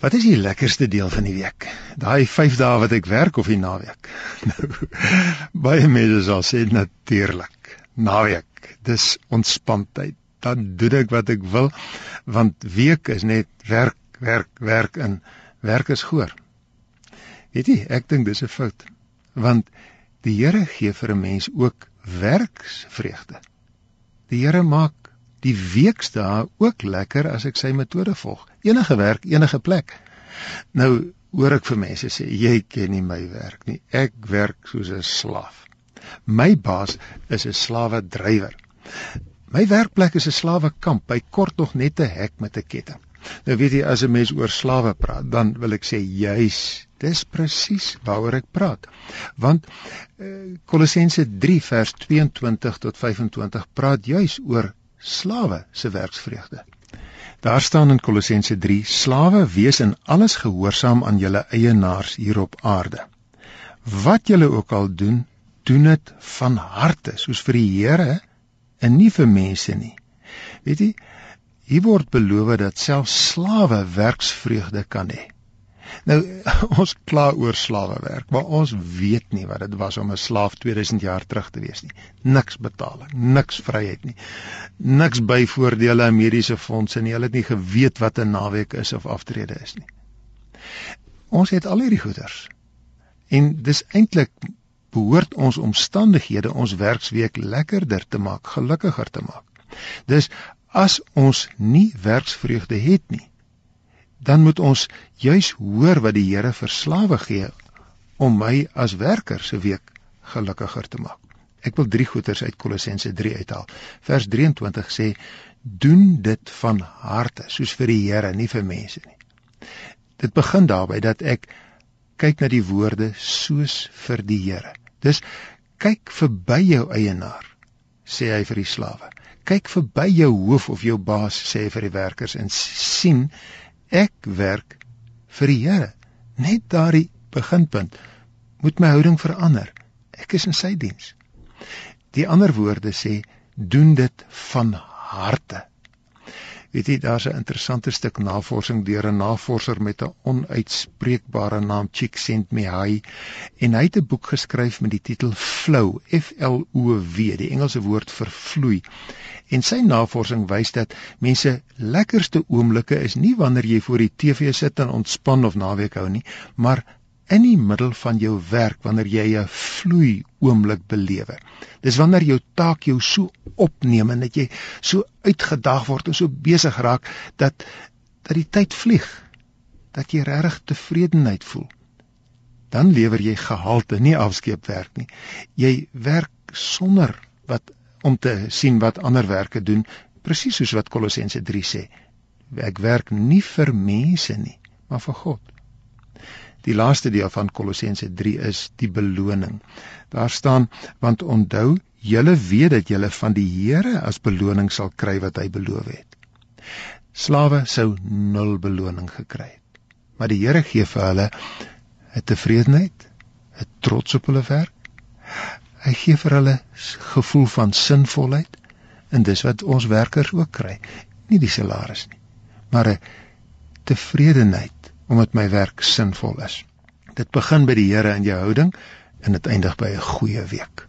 Wat is die lekkerste deel van die week? Daai 5 dae wat ek werk of die naweek? Nou, baie mense sal sê natuurlik. Naweek, dis ontspanning. Dan doen ek wat ek wil want week is net werk, werk, werk en werk is goor. Weet jy, ek dink dis 'n fout. Want die Here gee vir 'n mens ook werksvreugde. Die Here maak die weekdae ook lekker as ek sy metode volg. Enige werk, enige plek. Nou hoor ek vir mense sê jy ken nie my werk nie. Ek werk soos 'n slaaf. My baas is 'n slawe drywer. My werkplek is 'n slawe kamp. Hy kort nog net 'n hek met 'n ketting. Nou weet jy as 'n mens oor slawe praat, dan wil ek sê juis, dis presies waaroor ek praat. Want uh, Kolossense 3 vers 22 tot 25 praat juis oor slawe se werksvreugde. Daar staan in Kolossense 3: Slawe, wees in alles gehoorsaam aan julle eienaars hier op aarde. Wat julle ook al doen, doen dit van harte, soos vir die Here en nie vir mense nie. Weet jy, hier word beloof dat selfs slawe werksvreugde kan hê. Nou ons kla oor slawewerk, maar ons weet nie wat dit was om 'n slaaf 2000 jaar terug te wees nie. Niks betaling, niks vryheid nie. Niks byvoordele aan mediese fondse nie. Hulle het nie geweet wat 'n naweek is of aftrede is nie. Ons het al hierdie goeders. En dis eintlik behoort ons omstandighede ons werksweek lekkerder te maak, gelukkiger te maak. Dis as ons nie werksvreugde het nie, dan moet ons juis hoor wat die Here vir slawe gee om my as werker se week gelukkiger te maak. Ek wil drie goeters uit Kolossense 3 uithaal. Vers 23 sê: "Doen dit van harte, soos vir die Here, nie vir mense nie." Dit begin daarby dat ek kyk na die woorde soos vir die Here. Dis kyk verby jou eienaar, sê hy vir die slawe. Kyk verby jou hoof of jou baas, sê hy vir die werkers en sien Ek werk vir die Here. Net daardie beginpunt moet my houding verander. Ek is in sy diens. Die ander woorde sê doen dit van harte. Weet jy, daar's 'n interessante stuk navorsing deur 'n navorser met 'n onuitspreekbare naam Csikszentmihalyi en hy het 'n boek geskryf met die titel Flow, F L O W, die Engelse woord vir vloei. En sy navorsing wys dat mense lekkerste oomblikke is nie wanneer jy voor die TV sit en ontspan of naweek hou nie, maar in die middel van jou werk wanneer jy 'n vloei oomblik belewe. Dis wanneer jou taak jou so opneem en dat jy so uitgedaag word en so besig raak dat dat die tyd vlieg. Dat jy regtig tevredenheid voel. Dan lewer jy gehalte, nie afskeepwerk nie. Jy werk sonder wat om te sien wat ander werke doen, presies soos wat Kolossense 3 sê. Ek werk nie vir mense nie, maar vir God. Die laaste deel van Kolossense 3 is die beloning. Daar staan want onthou julle weet dat julle van die Here as beloning sal kry wat hy beloof het. Slawe sou nul beloning gekry het. Maar die Here gee vir hulle 'n tevredenheid, 'n trots op hulle werk. Hy gee vir hulle gevoel van sinvolheid en dis wat ons werkers ook kry. Nie die salaris nie, maar 'n tevredenheid omdat my werk sinvol is. Dit begin by die Here in jou houding en dit eindig by 'n goeie week.